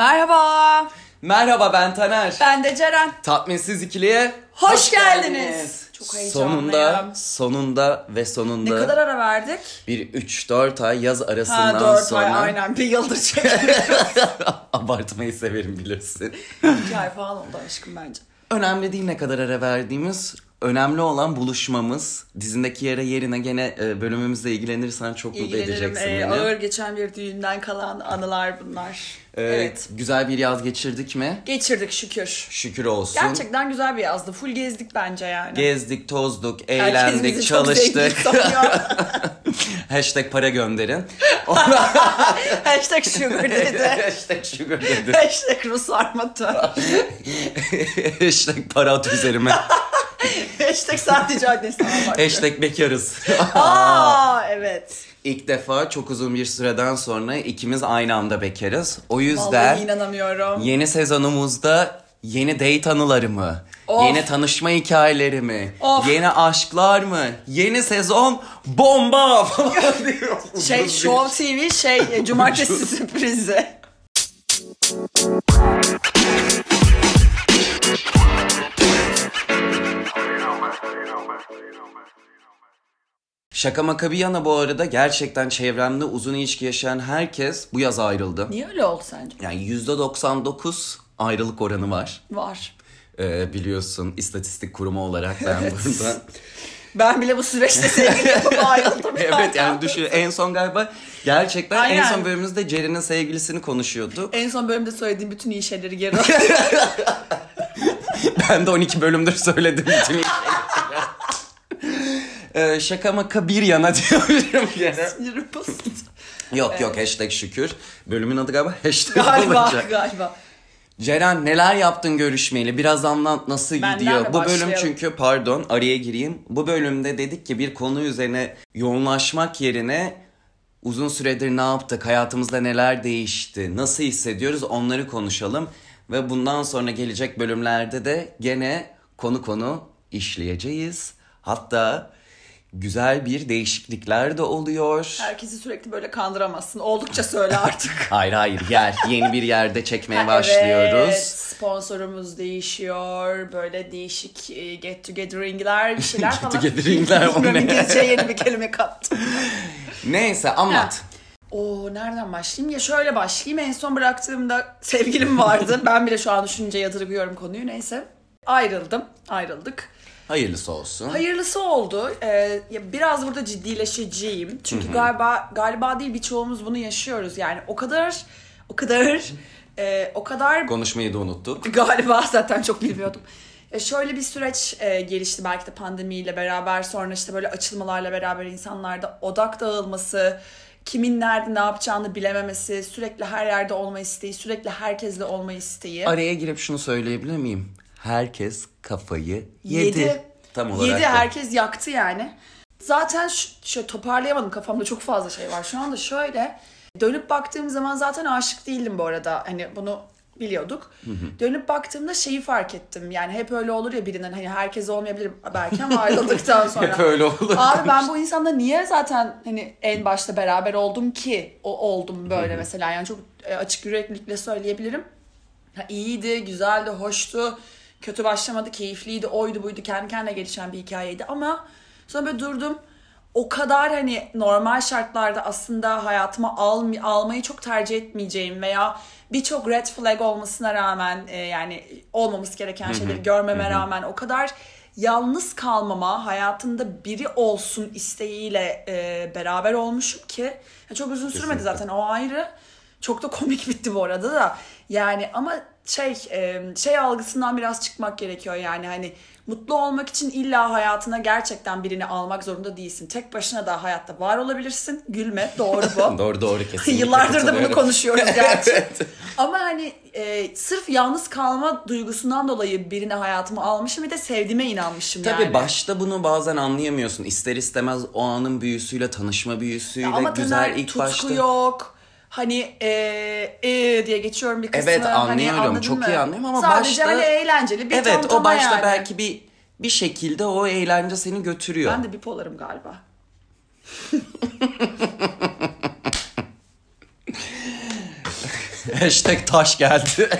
Merhaba. Merhaba ben Taner. Ben de Ceren. Tatminsiz ikiliye Hoş geldiniz. Çok heyecanlıyım. Sonunda, sonunda ve sonunda Ne kadar ara verdik? bir 3-4 ay yaz arasından Ha 4 sonra ay aynen bir yıldır çekiyoruz. abartmayı severim bilirsin. 2 ay falan oldu aşkım bence. Önemli değil ne kadar ara verdiğimiz. Önemli olan buluşmamız. Dizindeki yere yerine gene e, bölümümüzle ilgilenirsen çok mutlu edeceksin Ee, beni. ağır geçen bir düğünden kalan anılar bunlar. Ee, evet. Güzel bir yaz geçirdik mi? Geçirdik şükür. Şükür olsun. Gerçekten güzel bir yazdı. Full gezdik bence yani. Gezdik, tozduk, eğlendik, çalıştık. Hashtag para gönderin. Hashtag sugar dedi. Hashtag sugar dedi. Hashtag Rus armatör. Hashtag para at üzerime. Hashtag sadece adres. Hashtag bekarız. Aa evet. İlk defa çok uzun bir süreden sonra ikimiz aynı anda bekarız. O yüzden Vallahi inanamıyorum. yeni sezonumuzda yeni date anıları mı? Of. Yeni tanışma hikayeleri mi? Of. Yeni aşklar mı? Yeni sezon bomba falan diyor. Şey Show TV şey e, cumartesi sürprizi. Şaka maka bir yana bu arada gerçekten çevremde uzun ilişki yaşayan herkes bu yaz ayrıldı. Niye öyle oldu sence? Yani %99 ayrılık oranı var. Var. Ee, biliyorsun istatistik kurumu olarak ben burada. Ben bile bu süreçte sevgili yapıp ayrıldım. evet yani düşün en son galiba gerçekten en Aynen. son bölümümüzde Ceren'in sevgilisini konuşuyordu. En son bölümde söylediğim bütün iyi şeyleri geri ben de 12 bölümdür söyledim bütün iyi. Ee, şaka maka bir yana diyorum gene. Sinirim bozuldu. Yok yok hashtag şükür. Bölümün adı galiba hashtag Galiba olacak. galiba. Ceren neler yaptın görüşmeyeli? Biraz anlat nasıl Benden gidiyor? Bu bölüm çünkü pardon araya gireyim. Bu bölümde dedik ki bir konu üzerine yoğunlaşmak yerine uzun süredir ne yaptık? Hayatımızda neler değişti? Nasıl hissediyoruz? Onları konuşalım. Ve bundan sonra gelecek bölümlerde de gene konu konu işleyeceğiz. Hatta güzel bir değişiklikler de oluyor. Herkesi sürekli böyle kandıramazsın. Oldukça söyle artık. Hayır hayır yer. Yeni bir yerde çekmeye Ha, başlıyoruz. Evet, sponsorumuz değişiyor. Böyle değişik e, get together'ingler bir şeyler Get falan. together'ingler, o ne? İngilizceye yeni bir kelime kattım. Neyse anlat. Oo nereden başlayayım? Ya şöyle başlayayım. En son bıraktığımda sevgilim vardı. ben bile şu an düşünce yadırgıyorum konuyu. Neyse. Ayrıldım. Ayrıldık. Hayırlısı olsun. Hayırlısı oldu. Ee, ya biraz burada ciddileşeceğim. Çünkü galiba galiba değil birçoğumuz bunu yaşıyoruz. Yani o kadar o kadar e, o kadar Konuşmayı da unuttuk. Galiba zaten çok bilmiyordum. E şöyle bir süreç e, gelişti belki de pandemiyle beraber sonra işte böyle açılmalarla beraber insanlarda odak dağılması, kimin nerede ne yapacağını bilememesi, sürekli her yerde olma isteği, sürekli herkesle olma isteği. Araya girip şunu söyleyebilir miyim? Herkes kafayı yedi. Yedi. Tam olarak. Yedi da. herkes yaktı yani. Zaten şu, şöyle toparlayamadım kafamda çok fazla şey var. Şu anda şöyle dönüp baktığım zaman zaten aşık değildim bu arada. Hani bunu biliyorduk. Dönüp baktığımda şeyi fark ettim. Yani hep öyle olur ya birinin hani herkes olmayabilir belki ama ayrıldıktan sonra. Hep öyle olur. Abi ben bu insanla niye zaten hani en başta beraber oldum ki o oldum böyle mesela yani çok e, açık yüreklilikle söyleyebilirim. Ha, iyiydi, güzeldi, hoştu. Kötü başlamadı, keyifliydi, oydu buydu, kendi kendine gelişen bir hikayeydi ama sonra böyle durdum. O kadar hani normal şartlarda aslında hayatıma al, almayı çok tercih etmeyeceğim veya birçok red flag olmasına rağmen e, yani olmaması gereken şeyleri görmeme rağmen o kadar yalnız kalmama, hayatında biri olsun isteğiyle e, beraber olmuşum ki ya çok uzun sürmedi Kesinlikle. zaten o ayrı. Çok da komik bitti bu arada da. Yani ama şey e, şey algısından biraz çıkmak gerekiyor yani hani mutlu olmak için illa hayatına gerçekten birini almak zorunda değilsin. Tek başına da hayatta var olabilirsin. Gülme doğru bu. Doğru doğru kesinlikle. Yıllardır da bunu konuşuyoruz gerçi. Ama hani e, sırf yalnız kalma duygusundan dolayı birini hayatıma almışım ve de sevdiğime inanmışım Tabii yani. başta bunu bazen anlayamıyorsun. İster istemez o anın büyüsüyle, tanışma büyüsüyle Ama güzel ilk tutku başta. yok. Hani e, e diye geçiyorum bir kısmı. Evet, Hani anlıyorum. anladın Çok mı? iyi anlıyorum ama Sadece başta- hani eğlenceli bir Evet o başta yani. belki bir bir şekilde o eğlence seni götürüyor. Ben de bipolarım galiba. Hashtag taş geldi.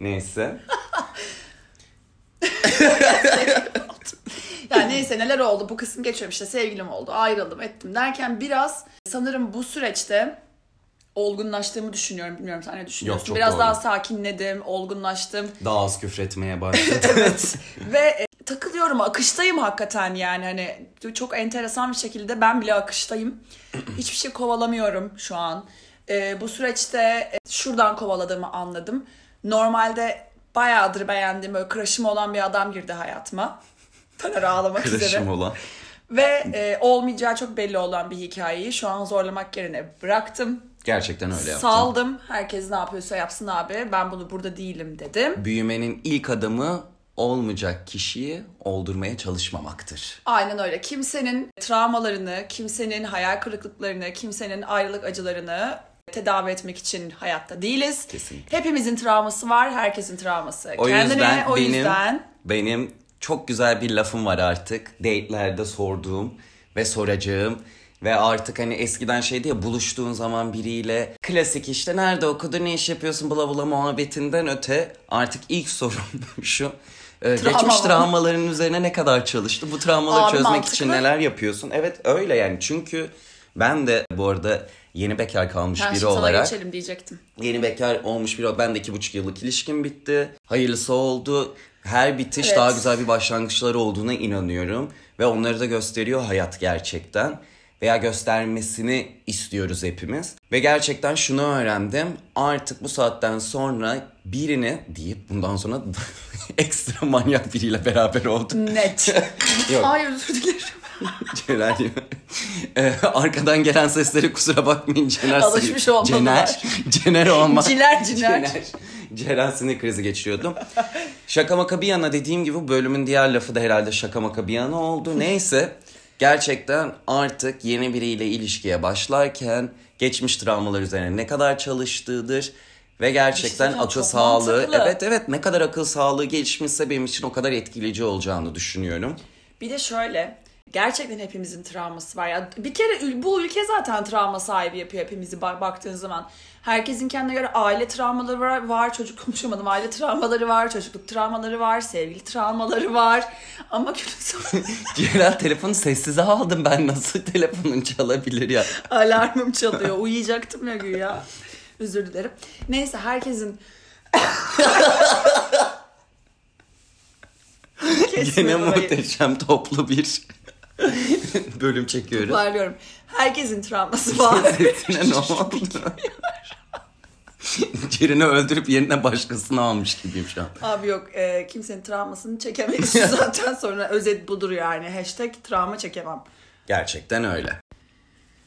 Neyse. Yani neyse neler oldu bu kısım geçiyorum işte sevgilim oldu ayrıldım ettim derken biraz sanırım bu süreçte olgunlaştığımı düşünüyorum. Bilmiyorum sen ne düşünüyorsun? Yok, çok biraz doğru. daha sakinledim olgunlaştım. Daha az küfretmeye başladı. evet. Ve e, takılıyorum akıştayım hakikaten yani. Hani çok enteresan bir şekilde ben bile akıştayım. Hiçbir şey kovalamıyorum şu an. E, bu süreçte e, şuradan kovaladığımı anladım. Normalde bayağıdır beğendiğim böyle crush'ım olan bir adam girdi hayatıma Taner ağlamak üzere. Kırışım olan. Ve e, olmayacağı çok belli olan bir hikayeyi şu an zorlamak yerine bıraktım. Gerçekten öyle yaptım. Saldım. Herkes ne yapıyorsa yapsın abi. Ben bunu burada değilim dedim. Büyümenin ilk adımı olmayacak kişiyi oldurmaya çalışmamaktır. Aynen öyle. Kimsenin travmalarını, kimsenin hayal kırıklıklarını, kimsenin ayrılık acılarını tedavi etmek için hayatta değiliz. Kesinlikle. Hepimizin travması var. Herkesin travması. O Kendine yüzden o benim yüzden benim çok güzel bir lafım var artık. Date'lerde sorduğum ve soracağım. Ve artık hani eskiden şeydi ya buluştuğun zaman biriyle klasik işte nerede okudun ne iş yapıyorsun bula bula muhabbetinden öte artık ilk sorum şu. Ee, Travma geçmiş travmaların üzerine ne kadar çalıştı? Bu travmaları Abi çözmek mantıklı. için neler yapıyorsun? Evet öyle yani çünkü ben de bu arada yeni bekar kalmış ben biri olarak geçelim diyecektim. Yeni bekar olmuş bir ben de iki buçuk yıllık ilişkim bitti. Hayırlısı oldu. Her bitiş Evet. daha güzel bir başlangıçları olduğuna inanıyorum. Ve onları da gösteriyor hayat gerçekten. Veya göstermesini istiyoruz hepimiz. Ve gerçekten şunu öğrendim. Artık bu saatten sonra birini deyip bundan sonra ekstra manyak biriyle beraber oldum. Net. Yok. Ay özür dilerim. Cener Ee, arkadan gelen sesleri kusura bakmayın Cener. Alışmış olmalılar. Cener, Cener olma. Ciler ciner. Cener. Ceren sinir krizi geçiriyordum. Şaka maka bir yana dediğim gibi bu bölümün diğer lafı da herhalde şaka maka bir yana oldu. Neyse gerçekten artık yeni biriyle ilişkiye başlarken geçmiş travmalar üzerine ne kadar çalıştığıdır ve gerçekten söyleyeceğim, akıl sağlığı mantıklı. evet evet ne kadar akıl sağlığı gelişmişse benim için o kadar etkileyici olacağını düşünüyorum. Bir de şöyle gerçekten hepimizin travması var ya. Bir kere bu ülke zaten travma sahibi yapıyor hepimizi bak baktığın zaman. Herkesin kendine göre aile travmaları var, var, çocuk konuşamadım. Aile travmaları var, çocukluk travmaları var, sevgili travmaları var. Ama günün sonunda Ceren telefonu sessize aldım ben nasıl telefonun çalabilir ya. alarmım çalıyor. Uyuyacaktım ya güya. Özür dilerim. Neyse herkesin Kesme Yine burayı. muhteşem toplu bir bölüm çekiyoruz. Toparlıyorum. Herkesin travması var. Sesine ne oldu? Ceren'i öldürüp yerine başkasını almış gibiyim şu an. Abi yok e, kimsenin travmasını çekemeyiz zaten sonra özet budur yani. Hashtag travma çekemem. Gerçekten öyle.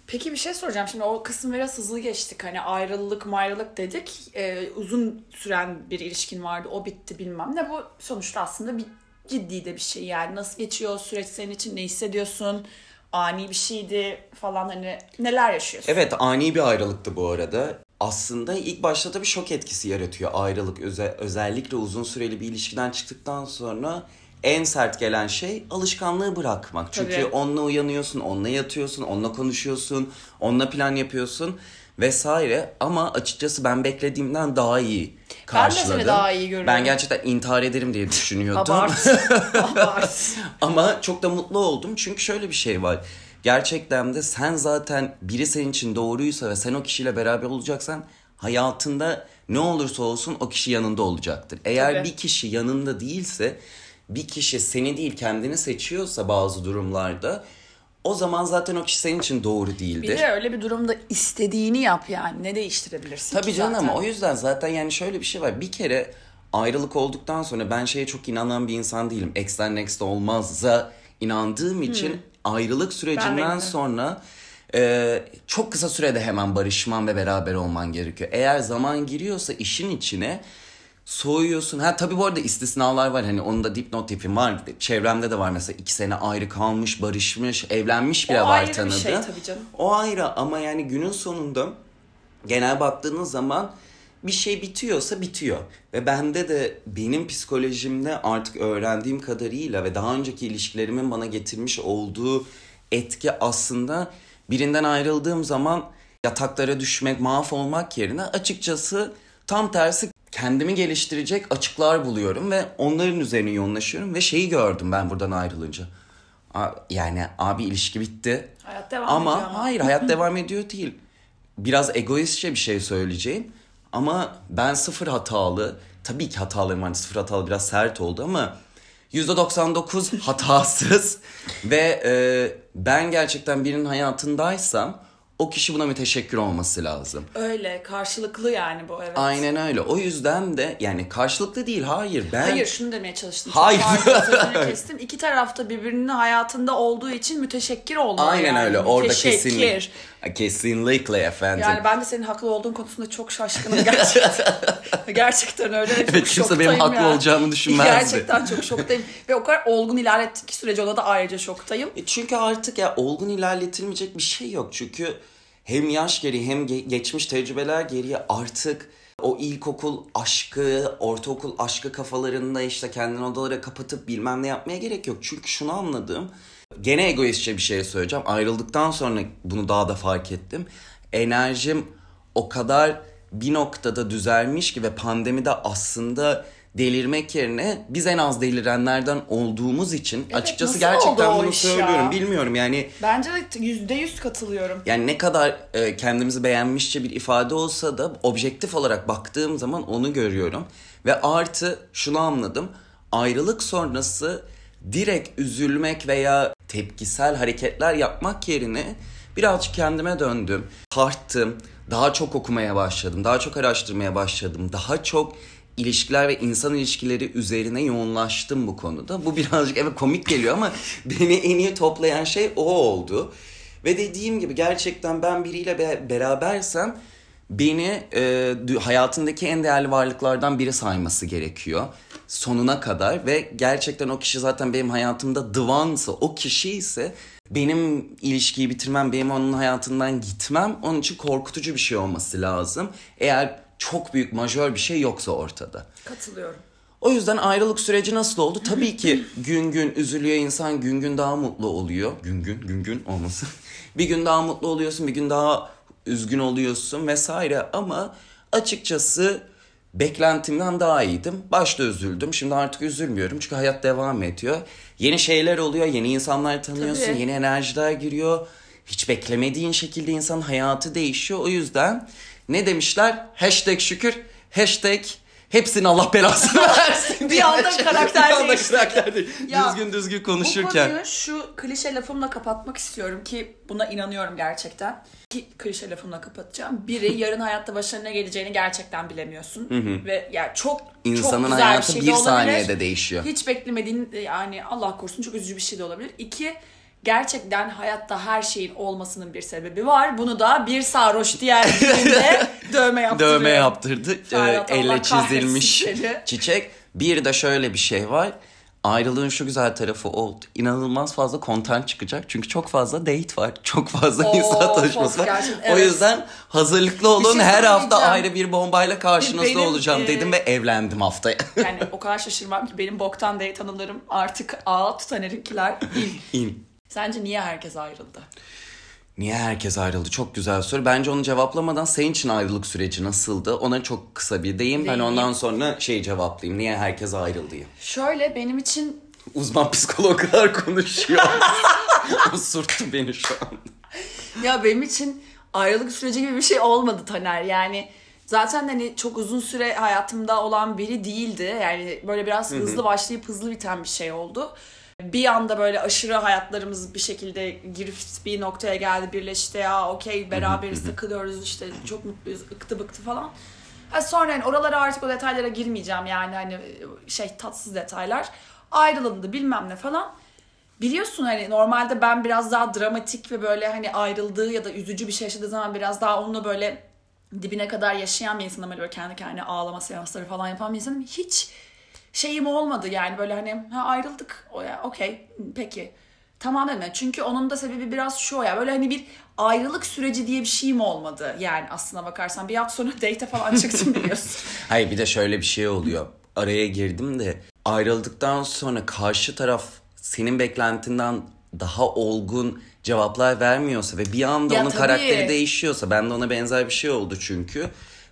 Peki bir şey soracağım. Şimdi o kısım biraz hızlı geçtik. Hani ayrılık mayrılık dedik. E, uzun süren bir ilişkin vardı. O bitti bilmem ne. Bu sonuçta aslında bir ciddi de bir şey yani. Nasıl geçiyor o süreç senin için? Ne hissediyorsun? Ani bir şeydi falan hani neler yaşıyorsun? Evet ani bir ayrılıktı bu arada. Aslında ilk başta da bir şok etkisi yaratıyor ayrılık. Öze- özellikle uzun süreli bir ilişkiden çıktıktan sonra en sert gelen şey alışkanlığı bırakmak. Çünkü Tabii. onunla uyanıyorsun, onunla yatıyorsun, onunla konuşuyorsun, onunla plan yapıyorsun vesaire. Ama açıkçası ben beklediğimden daha iyi karşıladım. seni daha iyi görüyorum. Ben gerçekten intihar ederim diye düşünüyordum. Abart. Abart. Ama çok da mutlu oldum çünkü şöyle bir şey var. Gerçekten de sen zaten biri senin için doğruysa ve sen o kişiyle beraber olacaksan hayatında ne olursa olsun o kişi yanında olacaktır. Eğer Tabii. bir kişi yanında değilse bir kişi seni değil kendini seçiyorsa bazı durumlarda o zaman zaten o kişi senin için doğru değildir. Bir de öyle bir durumda istediğini yap yani. Ne değiştirebilirsin Tabii canım zaten? o yüzden zaten yani şöyle bir şey var. Bir kere ayrılık olduktan sonra ben şeye çok inanan bir insan değilim. Ex'ten next olmazza inandığım için ayrılık sürecinden de. sonra e, çok kısa sürede hemen barışman ve beraber olman gerekiyor. Eğer zaman giriyorsa işin içine soğuyorsun. Ha tabii bu arada istisnalar var. Hani onun da dipnot yapayım var. Çevremde de var mesela iki sene ayrı kalmış, barışmış, evlenmiş bile O var ayrı bir şey tabii canım. O ayrı ama yani günün sonunda genel baktığınız zaman bir şey bitiyorsa bitiyor. Ve bende de benim psikolojimde artık öğrendiğim kadarıyla ve daha önceki ilişkilerimin bana getirmiş olduğu etki aslında birinden ayrıldığım zaman yataklara düşmek, mahvolmak yerine açıkçası tam tersi kendimi geliştirecek açıklar buluyorum ve onların üzerine yoğunlaşıyorum ve şeyi gördüm ben buradan ayrılınca. Yani abi ilişki bitti. Hayat devam ama, ediyor ama. hayır hayat devam ediyor değil. Biraz egoistçe bir şey söyleyeceğim. Ama ben sıfır hatalı, tabii ki hatalarım var. Sıfır hatalı biraz sert oldu ama %99 hatasız ve e, ben gerçekten birinin hayatındaysam o kişi buna müteşekkir olması lazım. Öyle karşılıklı yani bu evet. Aynen öyle. O yüzden de yani karşılıklı değil hayır ben Hayır şunu demeye çalıştım. Hayır. Pardon, kestim. İki tarafta birbirinin hayatında olduğu için müteşekkir olmalı. aynen yani. öyle orada kesinlikle kesinlikle efendim. Yani ben de senin haklı olduğun konusunda çok şaşkınım gerçekten. gerçekten öyle Evet, kimse benim haklı ya. olacağımı düşünmezdi. Gerçekten çok şoktayım. ve o kadar olgun ilerlettik ki süreci ona da ayrıca şoktayım. E Çünkü artık ya olgun ilerletilmeyecek bir şey yok. Çünkü hem yaş geri hem ge- geçmiş tecrübeler geriye artık o ilkokul aşkı, ortaokul aşkı kafalarında işte kendini odalara kapatıp bilmem ne yapmaya gerek yok. Çünkü şunu anladım. Gene egoistçe bir şey söyleyeceğim. Ayrıldıktan sonra bunu daha da fark ettim. Enerjim o kadar bir noktada düzelmiş ki ve pandemide aslında delirmek yerine biz en az delirenlerden olduğumuz için Evet, açıkçası gerçekten bunu iş ya? söylüyorum. Bilmiyorum yani Bence de yüzde yüz katılıyorum. yani ne kadar e, kendimizi beğenmişçe bir ifade olsa da objektif olarak baktığım zaman onu görüyorum. Ve artı şunu anladım. Ayrılık sonrası direkt üzülmek veya tepkisel hareketler yapmak yerine birazcık kendime döndüm. Tarttım. Daha çok okumaya başladım. Daha çok araştırmaya başladım. Daha çok ilişkiler ve insan ilişkileri üzerine yoğunlaştım bu konuda. Bu birazcık evet komik geliyor ama beni en iyi toplayan şey o oldu. Ve dediğim gibi gerçekten ben biriyle be- berabersem beni e, hayatındaki en değerli varlıklardan biri sayması gerekiyor. Sonuna kadar ve gerçekten o kişi zaten benim hayatımda one'sa o kişi ise benim ilişkiyi bitirmem, benim onun hayatından gitmem onun için korkutucu bir şey olması lazım. Eğer çok büyük majör bir şey yoksa ortada. Katılıyorum. O yüzden ayrılık süreci nasıl oldu? Tabii ki gün gün üzülüyor insan, gün gün daha mutlu oluyor. Gün gün, gün gün olmasın. bir gün daha mutlu oluyorsun, bir gün daha üzgün oluyorsun vesaire. Ama açıkçası beklentimden daha iyiydim. Başta üzüldüm, şimdi artık üzülmüyorum çünkü hayat devam ediyor. Yeni şeyler oluyor, yeni insanlar tanıyorsun, Tabii. yeni enerjiler giriyor. Hiç beklemediğin şekilde insanın hayatı değişiyor. O yüzden ne demişler? Hashtag şükür, hashtag hepsinin Allah belasını versin. Bir anda karakter Bir anda değişti. karakter değil. Ya, düzgün düzgün Bu konuşurken. konuyu şu klişe lafımla kapatmak istiyorum ki buna inanıyorum gerçekten. Ki klişe lafımla kapatacağım. Biri yarın hayatta başına ne geleceğini gerçekten bilemiyorsun. Ve yani çok İnsanın çok güzel hayatı bir, şey bir olabilir. saniyede değişiyor. Hiç beklemediğin yani Allah korusun çok üzücü bir şey de olabilir. İki gerçekten hayatta her şeyin olmasının bir sebebi var. Bunu da bir sarhoş diğer birinde dövme yaptırıyor. Dövme yaptırdı. Ferhat, Ee, elle çizilmiş çiçek. Bir de şöyle bir şey var. Ayrılığın şu güzel tarafı oldu. İnanılmaz fazla content çıkacak. Çünkü çok fazla date var. Çok fazla Of, insan tanışması var. gerçekten, O evet. yüzden hazırlıklı olun. şey Her hafta ayrı bir bombayla karşınızda Benim, olacağım e, dedim ve evlendim haftaya. Yani o kadar şaşırmam ki benim boktan date anılarım artık ağ tutanerinkiler. İn. Sence niye herkes ayrıldı? Niye herkes ayrıldı? Çok güzel soru. Bence onu cevaplamadan senin için ayrılık süreci nasıldı? Ona çok kısa bir deyim. Ben ondan sonra şey cevaplayayım. Niye herkes ayrıldı? Şöyle benim için Uzman psikologlar konuşuyor. Osurttu beni şu an. ya benim için ayrılık süreci gibi bir şey olmadı Taner. Yani zaten hani çok uzun süre hayatımda olan biri değildi. Yani böyle biraz hızlı başlayıp hızlı biten bir şey oldu. Bir anda böyle aşırı hayatlarımız bir şekilde girift bir noktaya geldi birleşti ya okey beraberiz takılıyoruz işte çok mutluyuz ıktı bıktı falan. Ha sonra hani oralara artık o detaylara girmeyeceğim yani hani şey tatsız detaylar. Ayrılındı bilmem ne falan. Biliyorsun hani normalde ben biraz daha dramatik ve böyle hani ayrıldığı ya da üzücü bir şey yaşadığı zaman biraz daha onunla böyle dibine kadar yaşayan bir insanım. Hani böyle kendi kendine ağlama seansları falan yapan bir insanım. Hiç şeyim olmadı yani böyle hani ha ayrıldık o ya okey peki. Tamam deme. Çünkü onun da sebebi biraz şu ya böyle hani bir ayrılık süreci diye bir şeyim olmadı. Yani aslına bakarsan bir hafta sonra date falan çıktım biliyorsun. Hayır bir de şöyle bir şey oluyor. Araya girdim de ayrıldıktan sonra karşı taraf senin beklentinden daha olgun cevaplar vermiyorsa ve bir anda Ya onun tabii. karakteri değişiyorsa ben de ona benzer bir şey oldu çünkü.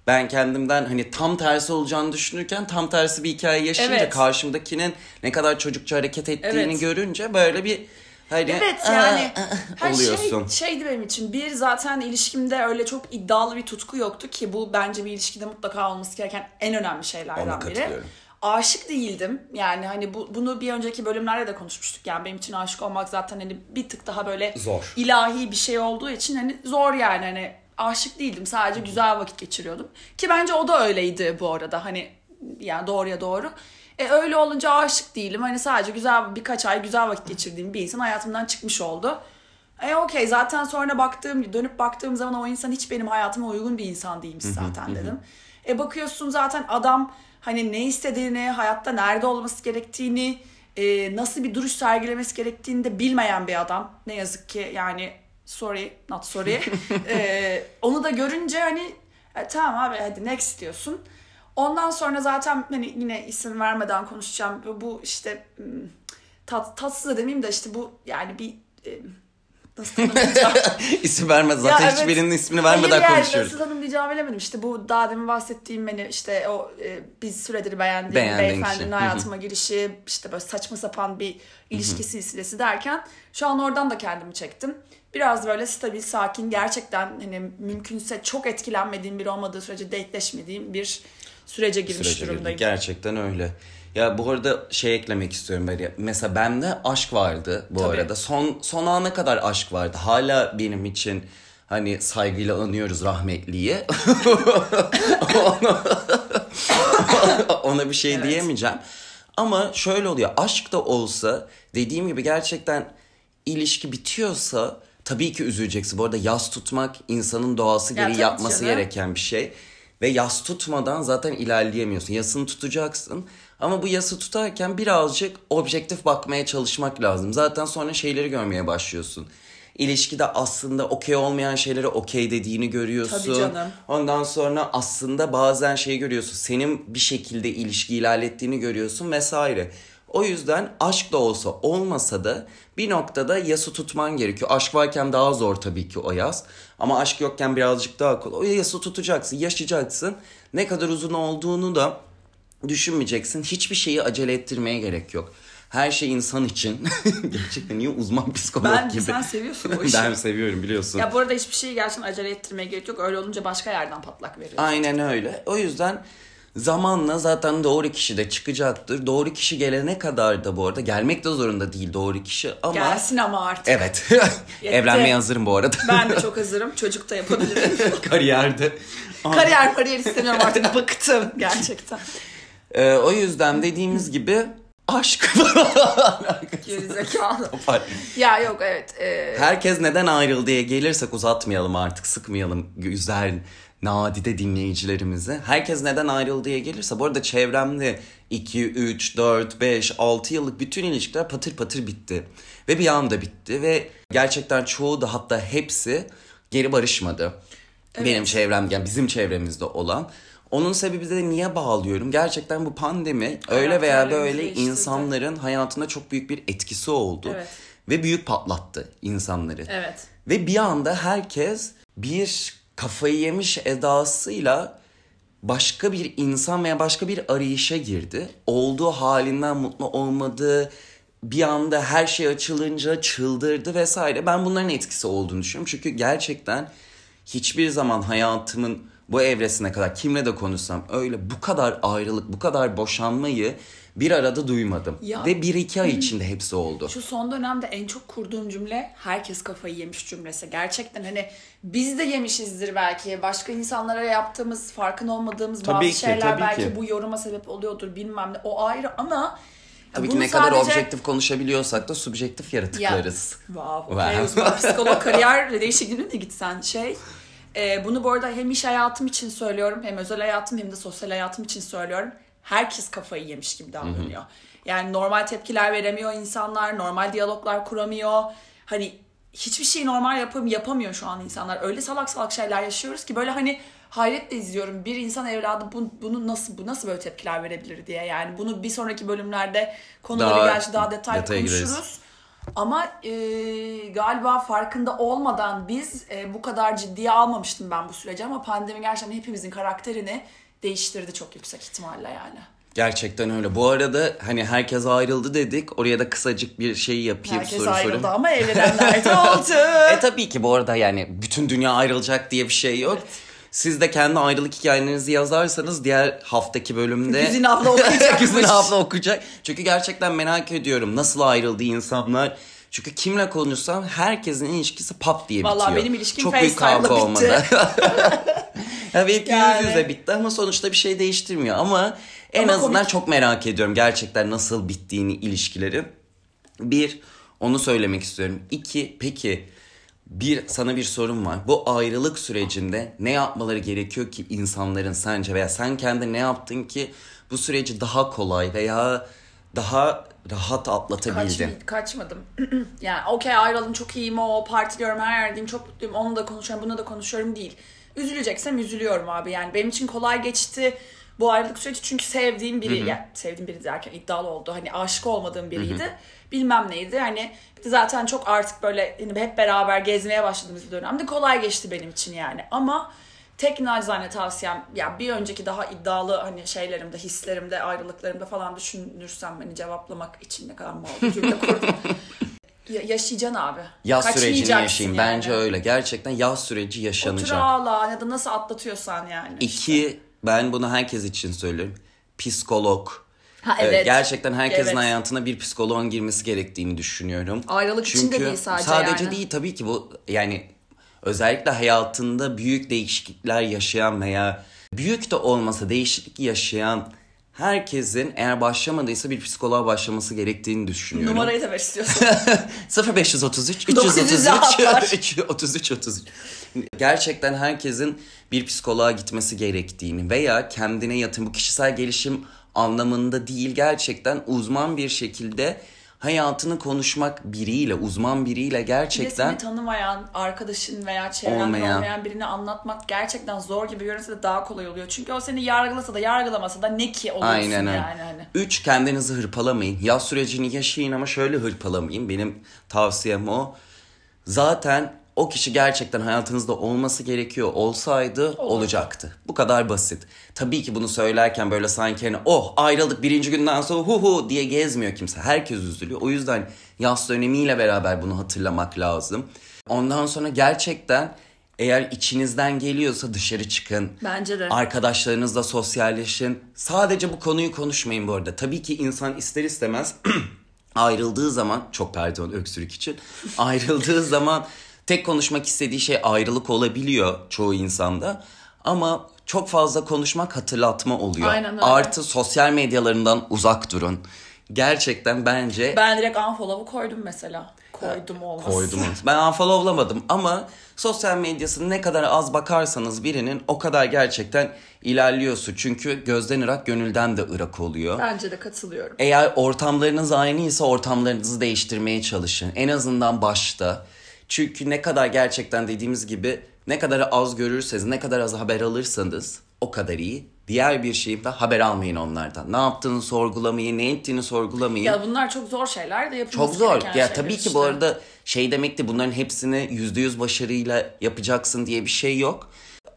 Ben kendimden hani tam tersi olacağını düşünürken tam tersi bir hikaye yaşayınca Evet. karşımdakinin ne kadar çocukça hareket ettiğini Evet. görünce böyle bir hani Evet "Aa, yani aa," her oluyorsun. şey şeydi benim için. Bir zaten ilişkimde öyle çok iddialı bir tutku yoktu ki bu bence bir ilişkide mutlaka olması gereken en önemli şeylerden biri. Aşık değildim. Yani hani bu, bunu bir önceki bölümlerde de konuşmuştuk. Yani benim için aşık olmak zaten hani bir tık daha böyle Zor. ilahi bir şey olduğu için hani zor yani hani aşık değildim. Sadece güzel vakit geçiriyordum. Ki bence o da öyleydi bu arada. Hani yani doğruya doğru. E öyle olunca aşık değilim. Hani sadece güzel birkaç ay güzel vakit geçirdiğim bir insan hayatımdan çıkmış oldu. E okey zaten sonra baktığım dönüp baktığım zaman o insan hiç benim hayatıma uygun bir insan değilmiş zaten dedim. E bakıyorsun zaten adam hani ne istediğini, hayatta nerede olması gerektiğini, e, nasıl bir duruş sergilemesi gerektiğini de bilmeyen bir adam. Ne yazık ki yani sorry not sorry. E, onu da görünce hani e, tamam abi hadi next diyorsun. Ondan sonra zaten hani yine isim vermeden konuşacağım. Bu- Bu işte hmm, tat, tatsız da demeyeyim de işte bu yani bir e, nasıl tanımlayacağım? İsim vermez zaten Ya evet. hiçbirinin ismini vermeden Hayır konuşuyoruz. nasıl tanımlayacağımı bilemedim. İşte bu daha demin bahsettiğim beni işte o e, biz süredir beğendiğim Beğendiğin beyefendinin kişi. hayatıma girişi işte böyle saçma sapan bir ilişki silsilesi derken şu an oradan da kendimi çektim. Biraz böyle stabil, sakin, gerçekten hani mümkünse çok etkilenmediğim biri olmadığı sürece dateleşmediğim bir sürece girmiş sürece durumdayım. Gerçekten öyle. Ya bu arada şey eklemek istiyorum ben. Mesela bende aşk vardı bu Tabii. arada. Son son ana kadar aşk vardı. Hala benim için hani saygıyla anıyoruz rahmetliyi. ona, ona bir şey Evet. diyemeyeceğim. Ama şöyle oluyor. Aşk da olsa dediğim gibi gerçekten ilişki bitiyorsa tabii ki üzüleceksin. Bu arada yas tutmak insanın doğası Ya gereği tabii yapması canım. gereken bir şey. Ve yas tutmadan zaten ilerleyemiyorsun. Yasını tutacaksın. Ama bu yası tutarken birazcık objektif bakmaya çalışmak lazım. Zaten sonra şeyleri görmeye başlıyorsun. İlişkide aslında okey olmayan şeylere okey dediğini görüyorsun. Tabii canım. Ondan sonra aslında bazen şey görüyorsun. Senin bir şekilde ilişki ilerlettiğini görüyorsun vesaire. O yüzden aşk da olsa olmasa da bir noktada yası tutman gerekiyor. Aşk varken daha zor tabii ki o yas. Ama aşk yokken birazcık daha kolay. O yası tutacaksın, yaşayacaksın. Ne kadar uzun olduğunu da düşünmeyeceksin. Hiçbir şeyi acele ettirmeye gerek yok. Her şey insan için. Gerçekten niye uzman psikolog Ben gibi. sen seviyorsun o işi. ben seviyorum biliyorsun. Ya bu arada hiçbir şeyi gerçekten acele ettirmeye gerek yok. Öyle olunca başka yerden patlak veriyor. Aynen öyle. O yüzden zamanla zaten doğru kişi de çıkacaktır. Doğru kişi gelene kadar da bu arada gelmek de zorunda değil doğru kişi ama Gelsin ama artık. evet. Evlenmeye hazırım bu arada. Ben de çok hazırım. Çocuk da yapabilirim. kariyerde. Kariyer kariyer istemiyorum artık. Bıktım gerçekten. Ee, o yüzden dediğimiz gibi aşk. Gerizekalı. ya yok evet. e, Herkes neden ayrıldı diye gelirsek uzatmayalım artık sıkmayalım güzel nadide dinleyicilerimizi. Herkes neden ayrıldı diye gelirse bu arada çevremde 2, 3, 4, 5, 6 yıllık bütün ilişkiler patır patır bitti. Ve bir anda bitti ve gerçekten çoğu da hatta hepsi geri barışmadı. Benim çevrem yani bizim çevremizde olan. Onun sebebi de niye bağlıyorum? Gerçekten bu pandemi öyle veya böyle insanların hayatında çok büyük bir etkisi oldu. Evet. Ve büyük patlattı insanları. Evet. Ve bir anda herkes bir kafayı yemiş edasıyla başka bir insan veya başka bir arayışa girdi. Olduğu halinden mutlu olmadı. Bir anda her şey açılınca çıldırdı vesaire. Ben bunların etkisi olduğunu düşünüyorum. Çünkü gerçekten hiçbir zaman hayatımın bu evresine kadar kimle de konuşsam öyle bu kadar ayrılık, bu kadar boşanmayı bir arada duymadım. Ya. Ve bir iki ay içinde hepsi oldu. Şu son dönemde en çok kurduğum cümle herkes kafayı yemiş cümlesi. Gerçekten hani biz de yemişizdir belki. Başka insanlara yaptığımız, farkın olmadığımız Tabii bazı ki, şeyler belki ki. bu yoruma sebep oluyordur bilmem ne. O ayrı ama Tabii ki bunu ne kadar sadece- objektif konuşabiliyorsak da subjektif yaratıklarız. Wow. Wow. Okay, uzman psikolog kariyer değişikliğine de gitsen şey. Ee, bunu bu arada hem iş hayatım için söylüyorum hem özel hayatım hem de sosyal hayatım için söylüyorum. Herkes kafayı yemiş gibi davranıyor. Yani normal tepkiler veremiyor insanlar, normal diyaloglar kuramıyor. Hani hiçbir şeyi normal yapam yapamıyor şu an insanlar. Öyle salak salak şeyler yaşıyoruz ki böyle hani hayretle izliyorum. Bir insan evladı bu, bunu nasıl bu nasıl böyle tepkiler verebilir diye. Yani bunu bir sonraki bölümlerde konuları Daha gerçi daha detaylı detaya gireriz. Ama e, galiba farkında olmadan biz e, bu kadar ciddiye almamıştım ben bu süreci ama pandemi gerçekten hepimizin karakterini değiştirdi çok yüksek ihtimalle yani. Gerçekten öyle. Bu arada hani herkes ayrıldı dedik. Oraya da kısacık bir şey yapayım Herkes soru ayrıldı sorayım. ama evlenenler de oldu. E tabii ki bu arada yani bütün dünya ayrılacak diye bir şey yok. Siz de kendi ayrılık hikayelerinizi yazarsanız diğer haftaki bölümde Güzin abla okuyacakmış. Güzin abla okuyacak. Çünkü gerçekten merak ediyorum nasıl ayrıldı insanlar. Çünkü kimle konuşsam herkesin ilişkisi pap diye bitiyor. Vallahi benim ilişkim Çok büyük kavga olmadı. ya benimki Yani. yüz yüze bitti ama sonuçta bir şey değiştirmiyor. Ama en Ama azından komik. çok merak ediyorum gerçekten nasıl bittiğini ilişkileri. Bir, onu söylemek istiyorum. İki, peki bir sana bir sorum var. Bu ayrılık sürecinde ne yapmaları gerekiyor ki insanların sence veya sen kendi ne yaptın ki bu süreci daha kolay veya daha rahat atlatabildin? Kaç, kaçmadım. yani okey ayrıldım çok iyiyim o partiliyorum her yerdeyim çok mutluyum onu da konuşuyorum bunu da konuşuyorum değil. Üzüleceksem üzülüyorum abi yani benim için kolay geçti bu ayrılık süreci çünkü sevdiğim biri yani sevdiğim biri derken iddialı oldu hani aşık olmadığım biriydi bilmem neydi hani zaten çok artık böyle hani hep beraber gezmeye başladığımız bir dönemde kolay geçti benim için yani ama tek nacizane tavsiyem ya bir önceki daha iddialı hani şeylerimde hislerimde ayrılıklarımda falan düşünürsem beni cevaplamak için ne kadar mal bir cümle kurdum. Ya- yaşayacaksın abi. Yaz sürecini yaşayayım. yani. Bence öyle. Gerçekten yaz süreci Otur yaşanacak. ağla ya da nasıl atlatıyorsan yani. İki, ben bunu herkes için söylüyorum. Psikolog. Ha, Evet, evet. gerçekten herkesin Evet. hayatına bir psikoloğun girmesi gerektiğini düşünüyorum. Ayrılık için de değil sadece sadece yani. değil tabii ki bu yani özellikle hayatında büyük değişiklikler yaşayan veya büyük de olmasa değişiklik yaşayan herkesin eğer başlamadıysa bir psikoloğa başlaması gerektiğini düşünüyorum. Numarayı da ver istiyorsan. 0533 900 atlar. 333 33 33. Gerçekten herkesin bir psikoloğa gitmesi gerektiğini veya kendine yatın bu kişisel gelişim anlamında değil gerçekten uzman bir şekilde hayatını konuşmak biriyle, uzman biriyle Bir gerçekten seni tanımayan arkadaşın veya çevrende Olmayan. olmayan. birine anlatmak gerçekten zor gibi görünse de daha kolay oluyor. Çünkü o seni yargılasa da yargılamasa da ne ki oluyorsun Aynen yani hani. Üç, kendinizi hırpalamayın. Yaz sürecini yaşayın ama şöyle hırpalamayın. Benim tavsiyem o. Zaten o kişi gerçekten hayatınızda olması gerekiyor. Olsaydı olacaktı. Bu kadar basit. Tabii ki bunu söylerken böyle sanki hani oh ayrıldık birinci günden sonra hu hu diye gezmiyor kimse. Herkes üzülüyor. O yüzden yaz dönemiyle beraber bunu hatırlamak lazım. Ondan sonra gerçekten eğer içinizden geliyorsa dışarı çıkın. Bence de. Arkadaşlarınızla sosyalleşin. Sadece bu konuyu konuşmayın bu arada. Tabii ki insan ister istemez ayrıldığı zaman çok pardon öksürük için ayrıldığı zaman tek konuşmak istediği şey ayrılık olabiliyor çoğu insanda. Ama çok fazla konuşmak hatırlatma oluyor. Aynen öyle. Artı sosyal medyalarından uzak durun. Gerçekten bence Ben direkt unfollow'u koydum mesela. Koydum olmaz. koydum. Ben unfollowlamadım ama sosyal medyasını ne kadar az bakarsanız birinin o kadar gerçekten ilerliyorsun. Çünkü gözden ırak gönülden de ırak oluyor. Bence de katılıyorum. Eğer ortamlarınız aynıysa ortamlarınızı değiştirmeye çalışın. En azından başta. Çünkü ne kadar gerçekten dediğimiz gibi ne kadar az görürseniz, ne kadar az haber alırsanız o kadar iyi. Diğer bir şey de haber almayın onlardan. Ne yaptığını sorgulamayın, ne ettiğini sorgulamayın. Ya bunlar çok zor şeyler de yapılması Çok zor. Ya tabii ki işte. bu arada şey demek de bunların hepsini yüzde yüz başarıyla yapacaksın diye bir şey yok.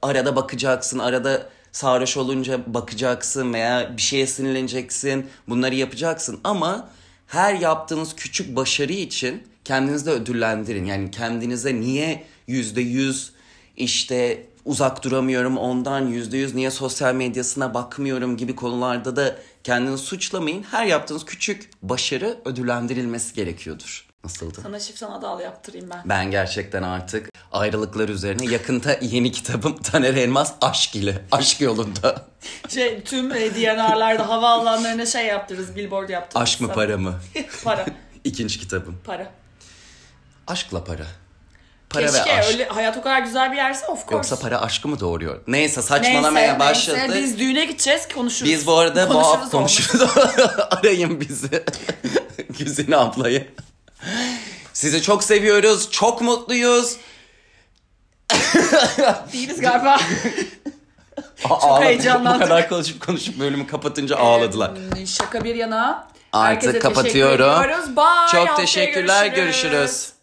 Arada bakacaksın, arada sarhoş olunca bakacaksın veya bir şeye sinirleneceksin. Bunları yapacaksın ama her yaptığınız küçük başarı için kendinizi de ödüllendirin. Yani kendinize niye yüzde yüz işte uzak duramıyorum ondan yüzde yüz niye sosyal medyasına bakmıyorum gibi konularda da kendinizi suçlamayın. Her yaptığınız küçük başarı ödüllendirilmesi gerekiyordur. Nasıldı? Sana çift sanat yaptırayım ben. Ben gerçekten artık ayrılıklar üzerine yakında yeni kitabım Taner Elmas Aşk ile Aşk yolunda. Şey tüm e, DNR'larda havaalanlarına şey yaptırırız, billboard yaptırırız. Aşk mı para mı? para. İkinci kitabım. Para. Aşkla para. Para Keşke ve aşk. öyle hayat o kadar güzel bir yerse of course. Yoksa para aşkı mı doğuruyor? Neyse Neyse, saçmalamaya başladı. neyse, biz düğüne gideceğiz konuşuruz. Biz bu arada bu Konuşuruz olmaz. konuşuruz. Arayın bizi. Güzin ablayı. Sizi çok seviyoruz. Çok mutluyuz. Değiliz galiba. Ağladı. heyecanlandık. Bu kadar konuşup konuşup bölümü kapatınca ağladılar. Ee, şaka bir yana. Herkese Artık teşekkür kapatıyorum. ediyoruz. Bye. Çok Haftaya teşekkürler. görüşürüz. görüşürüz.